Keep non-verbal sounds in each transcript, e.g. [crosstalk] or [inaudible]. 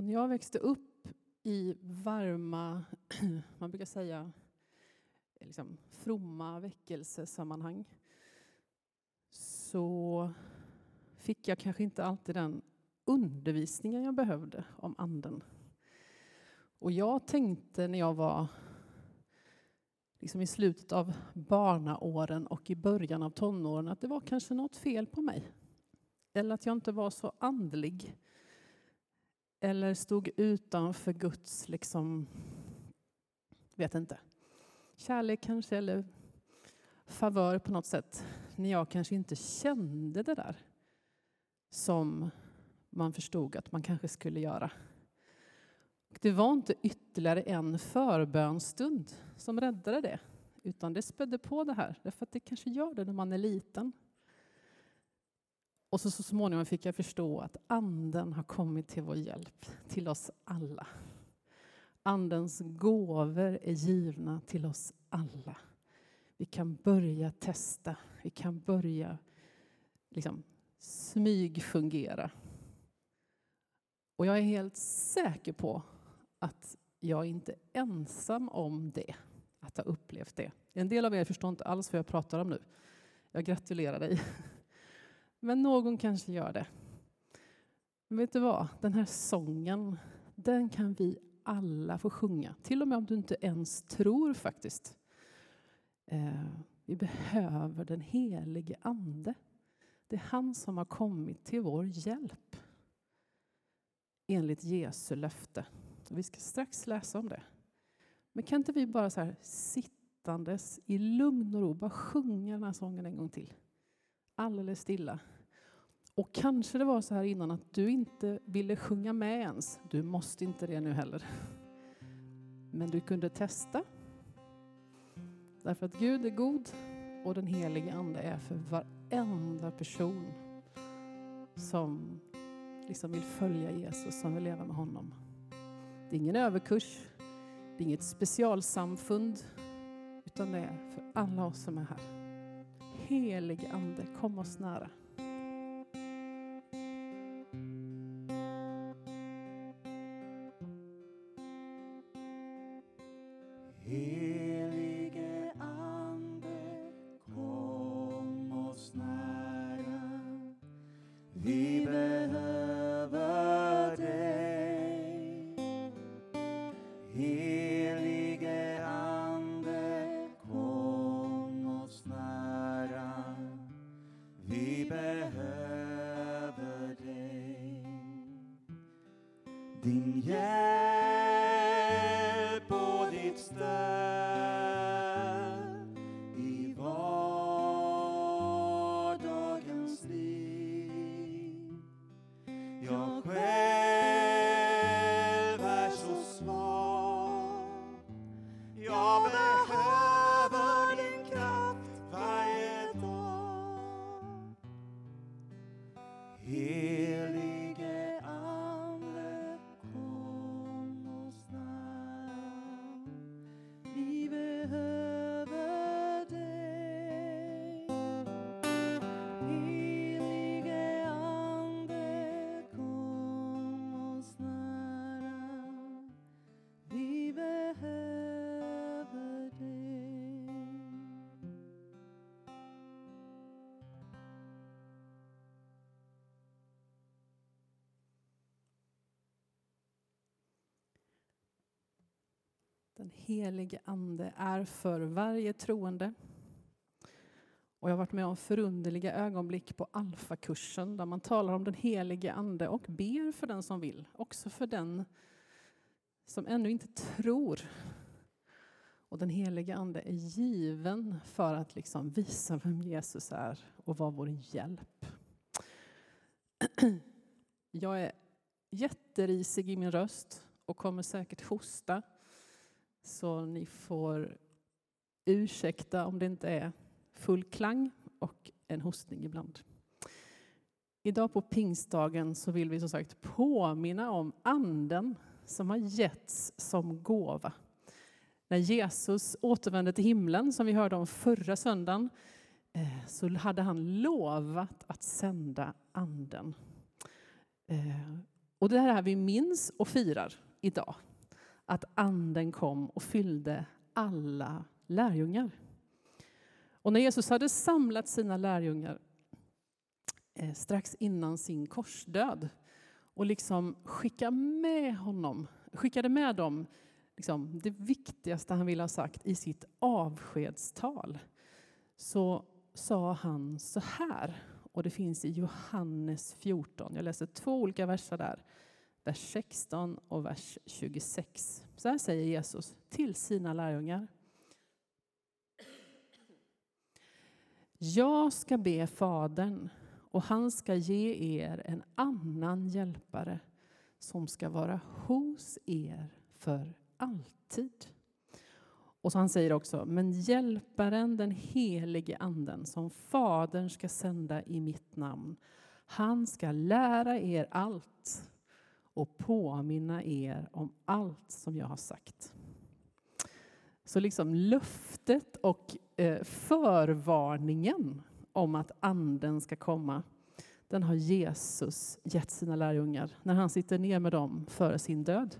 Och när jag växte upp i varma, [clears throat] man brukar säga liksom, fromma väckelsesammanhang så fick jag kanske inte alltid den undervisningen jag behövde om anden. Och jag tänkte när jag var liksom i slutet av barnaåren och i början av tonåren att det var kanske något fel på mig. Eller att jag inte var så andlig. Eller stod utanför Guds, liksom, vet inte, kärlek kanske, eller favör på något sätt. När jag kanske inte kände det där som man förstod att man kanske skulle göra. Det var inte ytterligare en förbönstund som räddade det, utan det spädde på det här, därför att det kanske gör det när man är liten. Och så, så småningom fick jag förstå att Anden har kommit till vår hjälp, till oss alla. Andens gåvor är givna till oss alla. Vi kan börja testa, vi kan börja liksom, smygfungera. Och jag är helt säker på att jag inte är ensam om det, att ha upplevt det. En del av er förstår inte alls vad jag pratar om nu. Jag gratulerar dig. Men någon kanske gör det. Men vet du vad? Den här sången, den kan vi alla få sjunga. Till och med om du inte ens tror faktiskt. Eh, vi behöver den helige Ande. Det är han som har kommit till vår hjälp. Enligt Jesu löfte. Vi ska strax läsa om det. Men kan inte vi bara så här sittandes i lugn och ro bara sjunga den här sången en gång till? Alldeles stilla. Och kanske det var så här innan att du inte ville sjunga med ens. Du måste inte det nu heller. Men du kunde testa. Därför att Gud är god och den helige Ande är för varenda person som liksom vill följa Jesus, som vill leva med honom. Det är ingen överkurs, det är inget specialsamfund, utan det är för alla oss som är här. Helig Ande, kom oss nära. Den helige Ande är för varje troende. Och jag har varit med om förunderliga ögonblick på Alfakursen där man talar om den helige Ande och ber för den som vill, också för den som ännu inte tror. Och den helige Ande är given för att liksom visa vem Jesus är och vara vår hjälp. Jag är jätterisig i min röst och kommer säkert hosta. Så ni får ursäkta om det inte är full klang och en hostning ibland. Idag på pingstdagen så vill vi som sagt påminna om anden som har getts som gåva. När Jesus återvände till himlen, som vi hörde om förra söndagen, eh, så hade han lovat att sända anden. Eh, det är det här vi minns och firar idag. Att anden kom och fyllde alla lärjungar. Och när Jesus hade samlat sina lärjungar eh, strax innan sin korsdöd och liksom skicka med honom, skickade med dem liksom, det viktigaste han ville ha sagt i sitt avskedstal så sa han så här, och det finns i Johannes 14. Jag läser två olika verser där, vers 16 och vers 26. Så här säger Jesus till sina lärjungar. Jag ska be Fadern och han ska ge er en annan hjälpare som ska vara hos er för alltid. Och så han säger också, men hjälparen, den helige anden, som Fadern ska sända i mitt namn, han ska lära er allt och påminna er om allt som jag har sagt. Så liksom löftet och eh, förvarningen om att anden ska komma, den har Jesus gett sina lärjungar när han sitter ner med dem före sin död.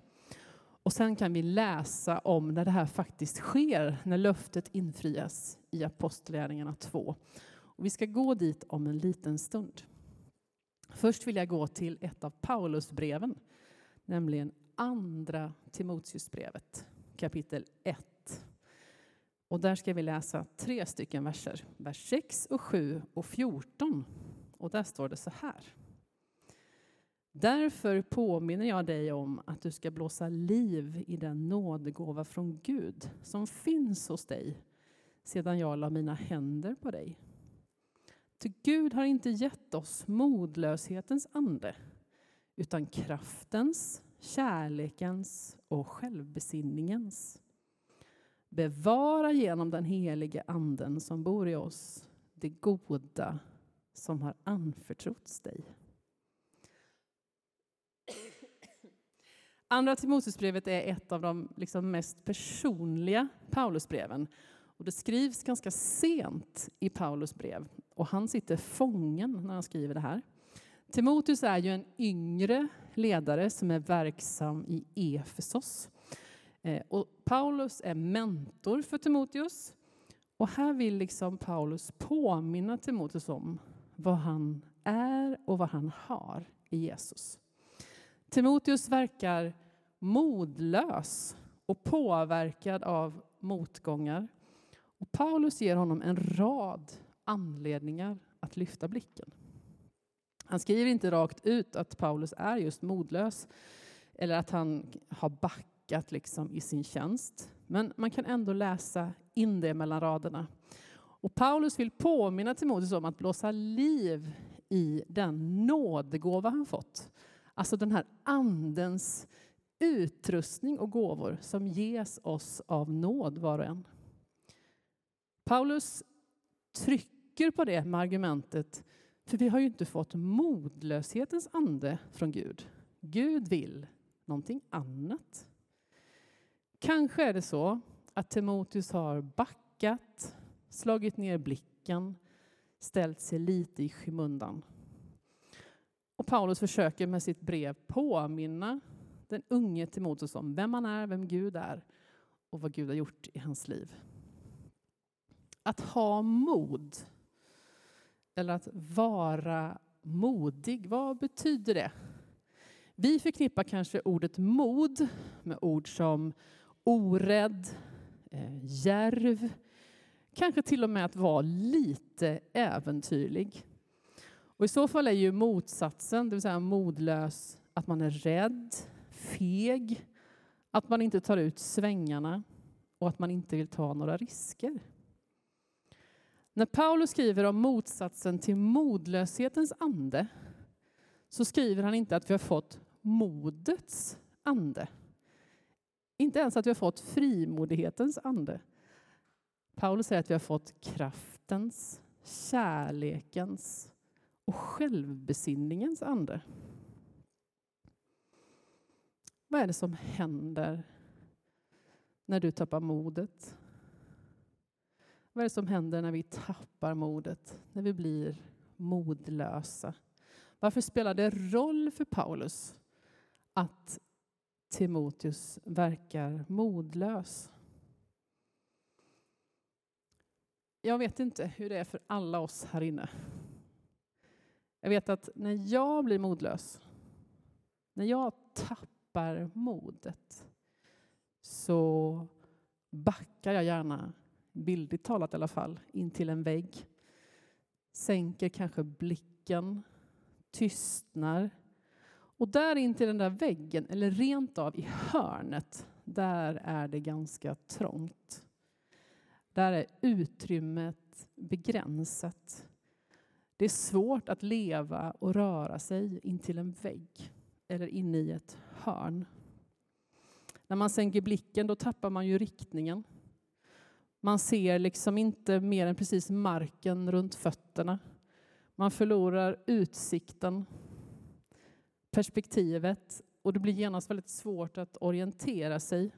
Och sen kan vi läsa om när det här faktiskt sker, när löftet infrias i Apostlagärningarna 2. Och vi ska gå dit om en liten stund. Först vill jag gå till ett av Paulusbreven, nämligen Andra Timoteusbrevet, kapitel 1. Och där ska vi läsa tre stycken verser, vers 6 och 7 och 14. Och där står det så här. Därför påminner jag dig om att du ska blåsa liv i den nådegåva från Gud som finns hos dig sedan jag la mina händer på dig. Ty Gud har inte gett oss modlöshetens ande utan kraftens, kärlekens och självbesinningens. Bevara genom den helige anden som bor i oss det goda som har anförtrotts dig. Andra Timoteusbrevet är ett av de liksom mest personliga Paulusbreven. Och det skrivs ganska sent i Paulus brev och han sitter fången när han skriver det här. Timoteus är ju en yngre ledare som är verksam i Efesos. Eh, och Paulus är mentor för Timoteus. Och här vill liksom Paulus påminna Timoteus om vad han är och vad han har i Jesus. Timoteus verkar modlös och påverkad av motgångar. Och Paulus ger honom en rad anledningar att lyfta blicken. Han skriver inte rakt ut att Paulus är just modlös eller att han har backat liksom i sin tjänst. Men man kan ändå läsa in det mellan raderna. Och Paulus vill påminna Timoteus om att blåsa liv i den nådegåva han fått. Alltså den här andens utrustning och gåvor som ges oss av nåd var och en. Paulus trycker på det med argumentet, för vi har ju inte fått modlöshetens ande från Gud. Gud vill någonting annat. Kanske är det så att Timoteus har backat, slagit ner blicken, ställt sig lite i skymundan. Och Paulus försöker med sitt brev påminna den unge Timoteus om vem han är, vem Gud är och vad Gud har gjort i hans liv. Att ha mod, eller att vara modig, vad betyder det? Vi förknippar kanske ordet mod med ord som orädd, djärv järv, kanske till och med att vara lite äventyrlig. Och I så fall är ju motsatsen, det vill säga modlös, att man är rädd, feg, att man inte tar ut svängarna och att man inte vill ta några risker. När Paulus skriver om motsatsen till modlöshetens ande så skriver han inte att vi har fått modets ande. Inte ens att vi har fått frimodighetens ande. Paulus säger att vi har fått kraftens, kärlekens och självbesinningens ande. Vad är det som händer när du tappar modet? Vad är det som händer när vi tappar modet, när vi blir modlösa? Varför spelar det roll för Paulus att Timoteus verkar modlös. Jag vet inte hur det är för alla oss här inne. Jag vet att när jag blir modlös, när jag tappar modet, så backar jag gärna, bildligt talat i alla fall, in till en vägg. Sänker kanske blicken, tystnar. Och där in till den där väggen, eller rent av i hörnet, där är det ganska trångt. Där är utrymmet begränsat. Det är svårt att leva och röra sig in till en vägg eller in i ett hörn. När man sänker blicken då tappar man ju riktningen. Man ser liksom inte mer än precis marken runt fötterna. Man förlorar utsikten, perspektivet och det blir genast väldigt svårt att orientera sig.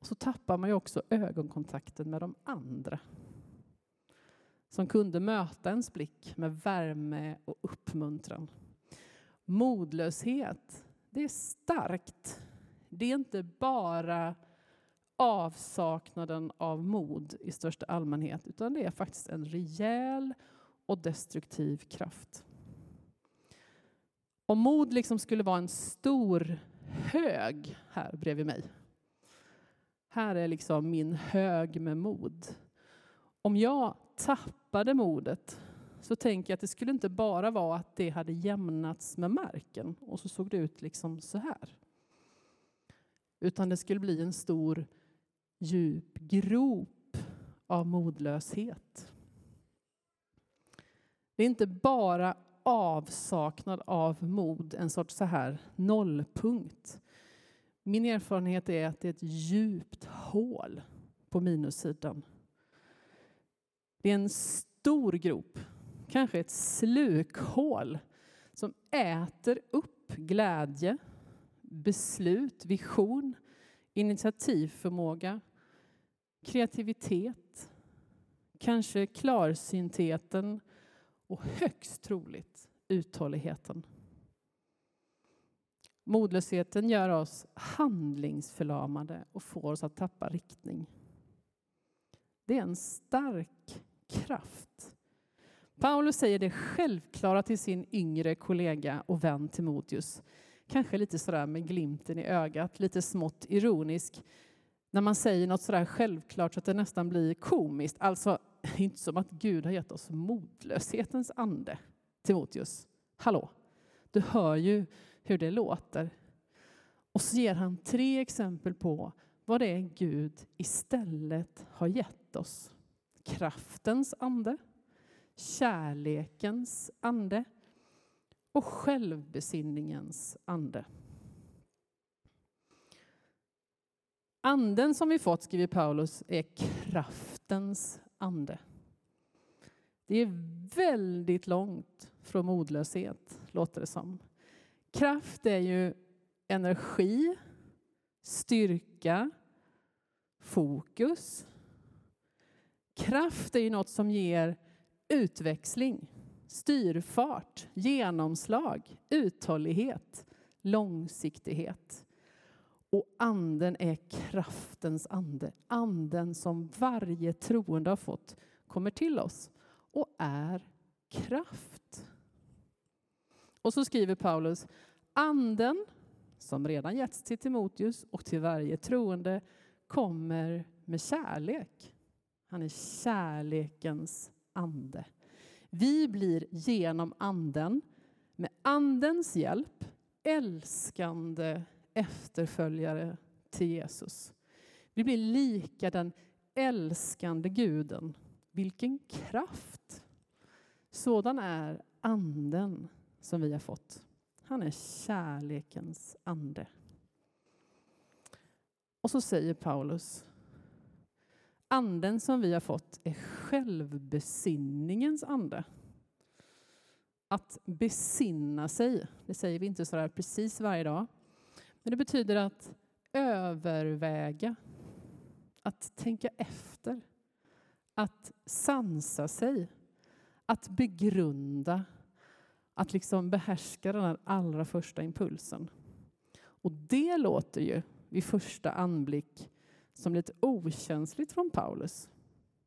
Och så tappar man ju också ögonkontakten med de andra som kunde möta ens blick med värme och uppmuntran. Modlöshet, det är starkt. Det är inte bara avsaknaden av mod i största allmänhet, utan det är faktiskt en rejäl och destruktiv kraft. Om mod liksom skulle vara en stor hög här bredvid mig. Här är liksom min hög med mod. Om jag tappade modet så tänker jag att det skulle inte bara vara att det hade jämnats med marken och så såg det ut liksom så här. Utan det skulle bli en stor djup grop av modlöshet. Det är inte bara avsaknad av mod, en sorts så här nollpunkt. Min erfarenhet är att det är ett djupt hål på minussidan. Det är en stor grop, kanske ett slukhål som äter upp glädje, beslut, vision, initiativförmåga, kreativitet, kanske klarsyntheten och högst troligt uthålligheten. Modlösheten gör oss handlingsförlamade och får oss att tappa riktning. Det är en stark kraft. Paulus säger det självklara till sin yngre kollega och vän Timoteus. Kanske lite sådär med glimten i ögat, lite smått ironisk. När man säger något sådär självklart så att det nästan blir komiskt. Alltså, [laughs] inte som att Gud har gett oss modlöshetens ande, Timoteus. Hallå, du hör ju hur det låter. Och så ger han tre exempel på vad det är Gud istället har gett oss. Kraftens ande, kärlekens ande och självbesinningens ande. Anden som vi fått, skriver Paulus, är kraftens ande. Det är väldigt långt från modlöshet, låter det som. Kraft är ju energi, styrka, fokus. Kraft är ju något som ger utväxling, styrfart, genomslag, uthållighet, långsiktighet. Och anden är kraftens ande. Anden som varje troende har fått kommer till oss och är kraft. Och så skriver Paulus, anden som redan getts till Timoteus och till varje troende kommer med kärlek. Han är kärlekens ande. Vi blir genom anden, med andens hjälp, älskande efterföljare till Jesus. Vi blir lika den älskande guden. Vilken kraft! Sådan är anden som vi har fått. Han är kärlekens ande. Och så säger Paulus Anden som vi har fått är självbesinningens ande. Att besinna sig, det säger vi inte så precis varje dag. Men det betyder att överväga, att tänka efter, att sansa sig, att begrunda, Att liksom behärska den här allra första impulsen. Och det låter ju vid första anblick som lite okänsligt från Paulus.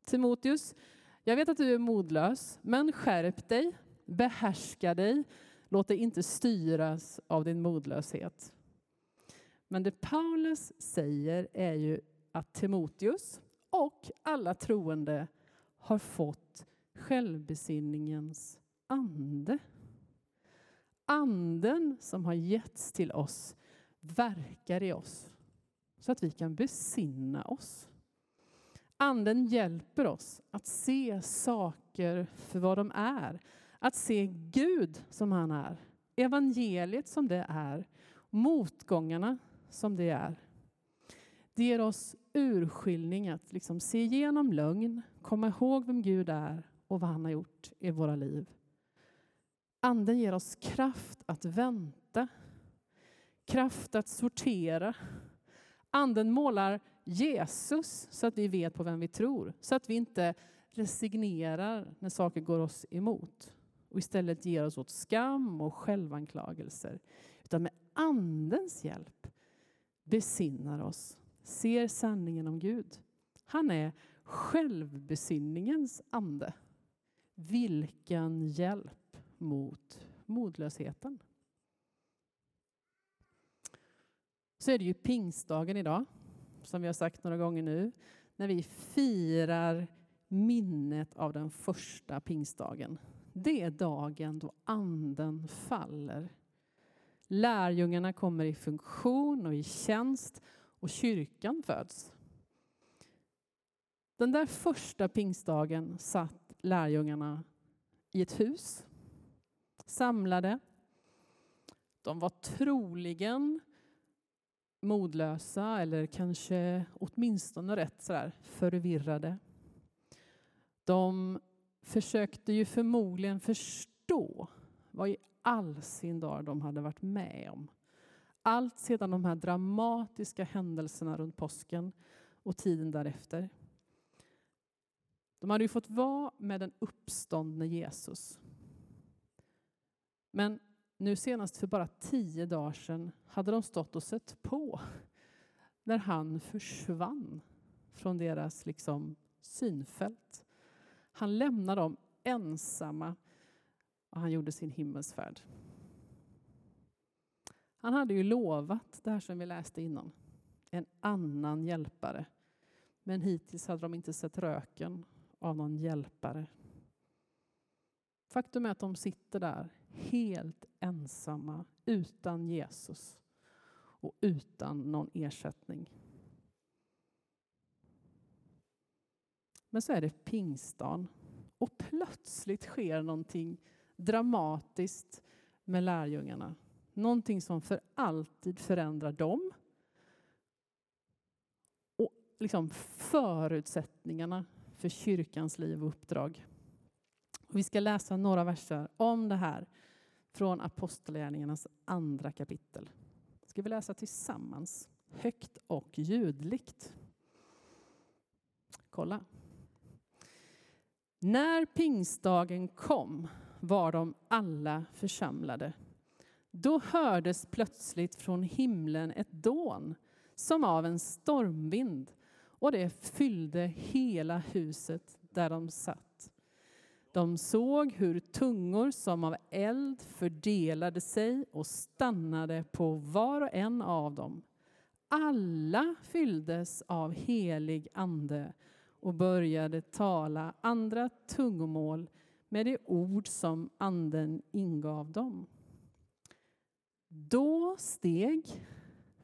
Timoteus, jag vet att du är modlös, men skärp dig, behärska dig, låt dig inte styras av din modlöshet. Men det Paulus säger är ju att Timoteus och alla troende har fått självbesinningens ande. Anden som har getts till oss verkar i oss så att vi kan besinna oss. Anden hjälper oss att se saker för vad de är. Att se Gud som han är, evangeliet som det är, motgångarna som det är. Det ger oss urskiljning att liksom se igenom lögn, komma ihåg vem Gud är och vad han har gjort i våra liv. Anden ger oss kraft att vänta, kraft att sortera. Anden målar Jesus så att vi vet på vem vi tror, så att vi inte resignerar när saker går oss emot och istället ger oss åt skam och självanklagelser. Utan med Andens hjälp besinnar oss, ser sanningen om Gud. Han är självbesinningens ande. Vilken hjälp mot modlösheten. Så är det ju pingstdagen idag, som vi har sagt några gånger nu, när vi firar minnet av den första pingstdagen. Det är dagen då anden faller. Lärjungarna kommer i funktion och i tjänst och kyrkan föds. Den där första pingstdagen satt lärjungarna i ett hus, samlade. De var troligen modlösa eller kanske åtminstone rätt sådär förvirrade. De försökte ju förmodligen förstå vad i all sin dag de hade varit med om. Allt sedan de här dramatiska händelserna runt påsken och tiden därefter. De hade ju fått vara med den uppståndne Jesus. Men nu senast för bara tio dagar sedan hade de stått och sett på när han försvann från deras liksom synfält. Han lämnar dem ensamma och han gjorde sin himmelsfärd. Han hade ju lovat det här som vi läste innan, en annan hjälpare. Men hittills hade de inte sett röken av någon hjälpare. Faktum är att de sitter där helt ensamma, utan Jesus och utan någon ersättning. Men så är det pingstdagen och plötsligt sker någonting dramatiskt med lärjungarna. Någonting som för alltid förändrar dem. Och liksom förutsättningarna för kyrkans liv och uppdrag. Och vi ska läsa några verser om det här från Apostlagärningarnas andra kapitel. Ska vi läsa tillsammans, högt och ljudligt. Kolla. När pingstdagen kom var de alla församlade. Då hördes plötsligt från himlen ett dån som av en stormvind och det fyllde hela huset där de satt. De såg hur tungor som av eld fördelade sig och stannade på var och en av dem. Alla fylldes av helig ande och började tala andra tungomål med de ord som anden ingav dem. Då steg,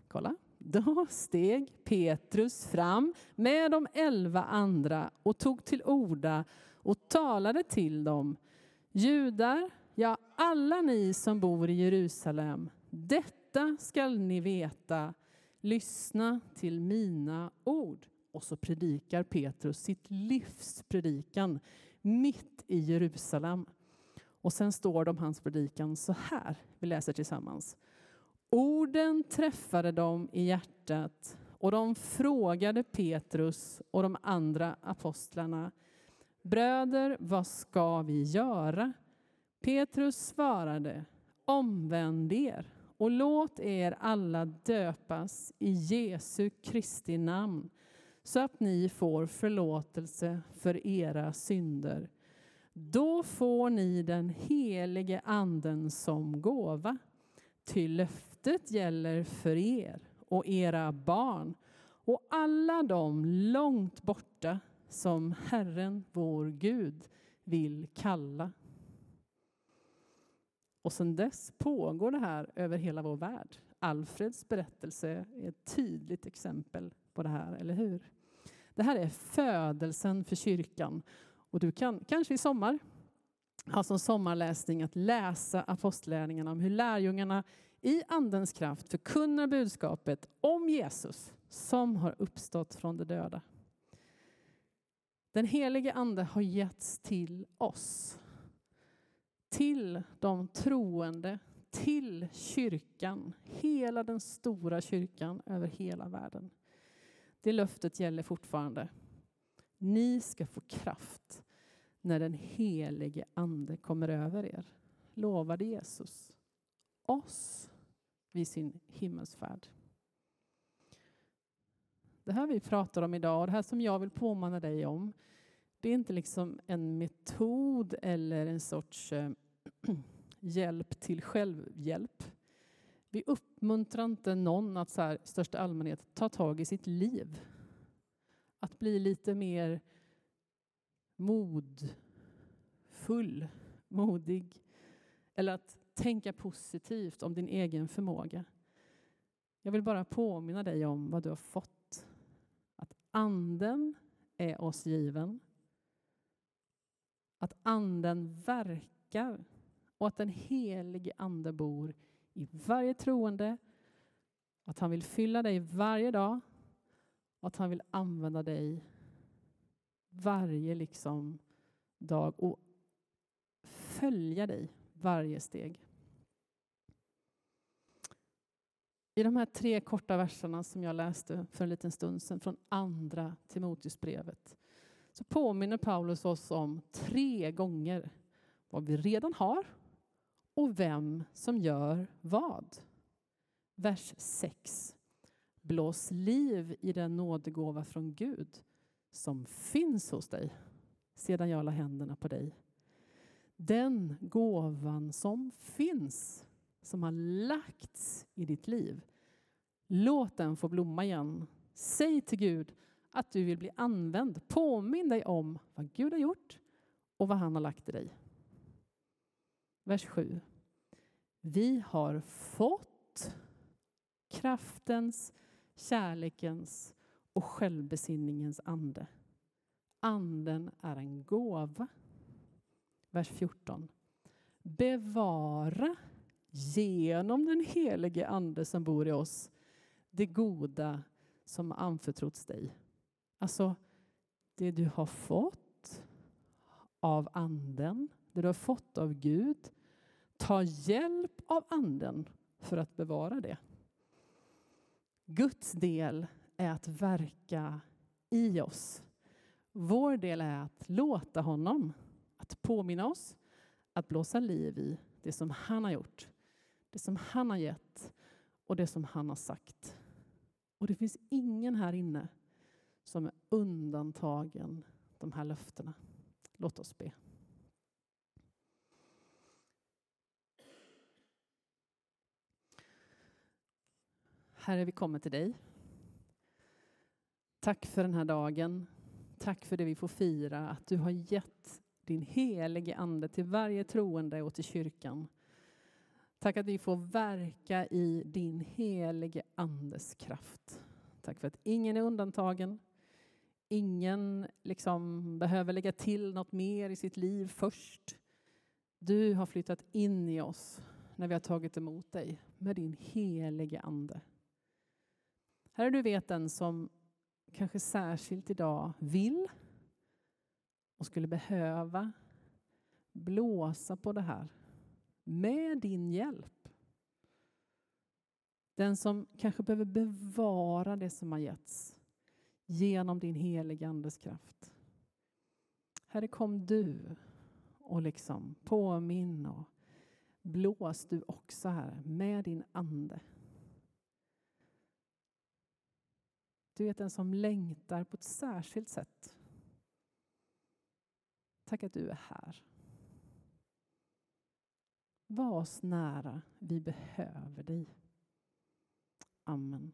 kolla, då steg Petrus fram med de elva andra och tog till orda och talade till dem. Judar, ja alla ni som bor i Jerusalem, detta skall ni veta. Lyssna till mina ord. Och så predikar Petrus sitt livs predikan mitt i Jerusalem. Och sen står det om hans predikan så här. Vi läser tillsammans. Orden träffade dem i hjärtat och de frågade Petrus och de andra apostlarna Bröder, vad ska vi göra? Petrus svarade, omvänd er och låt er alla döpas i Jesu Kristi namn så att ni får förlåtelse för era synder. Då får ni den helige anden som gåva, ty löftet gäller för er och era barn och alla de långt borta som Herren, vår Gud, vill kalla. Och sedan dess pågår det här över hela vår värld. Alfreds berättelse är ett tydligt exempel på det här, eller hur? Det här är födelsen för kyrkan. Och du kan kanske i sommar ha som sommarläsning att läsa apostlärningarna om hur lärjungarna i Andens kraft förkunnar budskapet om Jesus som har uppstått från de döda. Den helige Ande har getts till oss. Till de troende, till kyrkan, hela den stora kyrkan över hela världen. Det löftet gäller fortfarande. Ni ska få kraft när den helige Ande kommer över er, lovade Jesus oss vid sin himmelsfärd. Det här vi pratar om idag och det här som jag vill påminna dig om, det är inte liksom en metod eller en sorts eh, [clears throat] hjälp till självhjälp. Vi uppmuntrar inte någon att så här, i största allmänhet ta tag i sitt liv. Att bli lite mer modfull, modig. Eller att tänka positivt om din egen förmåga. Jag vill bara påminna dig om vad du har fått. Att anden är oss given. Att anden verkar och att den helige ande bor i varje troende. Att han vill fylla dig varje dag och att han vill använda dig varje liksom dag och följa dig varje steg. I de här tre korta verserna som jag läste för en liten stund sedan från andra Timoteusbrevet så påminner Paulus oss om tre gånger vad vi redan har och vem som gör vad. Vers 6. Blås liv i den nådegåva från Gud som finns hos dig sedan jag la händerna på dig. Den gåvan som finns, som har lagts i ditt liv. Låt den få blomma igen. Säg till Gud att du vill bli använd. Påminn dig om vad Gud har gjort och vad han har lagt i dig. Vers 7. Vi har fått kraftens, kärlekens och självbesinningens ande. Anden är en gåva. Vers 14. Bevara genom den helige Ande som bor i oss det goda som anförtrotts dig. Alltså, det du har fått av Anden, det du har fått av Gud. Ta hjälp av Anden för att bevara det. Guds del är att verka i oss. Vår del är att låta honom, att påminna oss, att blåsa liv i det som han har gjort, det som han har gett och det som han har sagt. Och det finns ingen här inne som är undantagen de här löftena. Låt oss be. Herre, vi kommer till dig. Tack för den här dagen. Tack för det vi får fira, att du har gett din helige Ande till varje troende och till kyrkan. Tack att vi får verka i din helige Andes kraft. Tack för att ingen är undantagen. Ingen liksom behöver lägga till något mer i sitt liv först. Du har flyttat in i oss när vi har tagit emot dig med din helige Ande. Herre, du vet den som kanske särskilt idag vill och skulle behöva blåsa på det här med din hjälp. Den som kanske behöver bevara det som har getts genom din heliga Andes kraft. Herre, kom du och liksom påminn och blås du också här med din ande. Du är den som längtar på ett särskilt sätt. Tack att du är här. Var oss nära, vi behöver dig. Amen.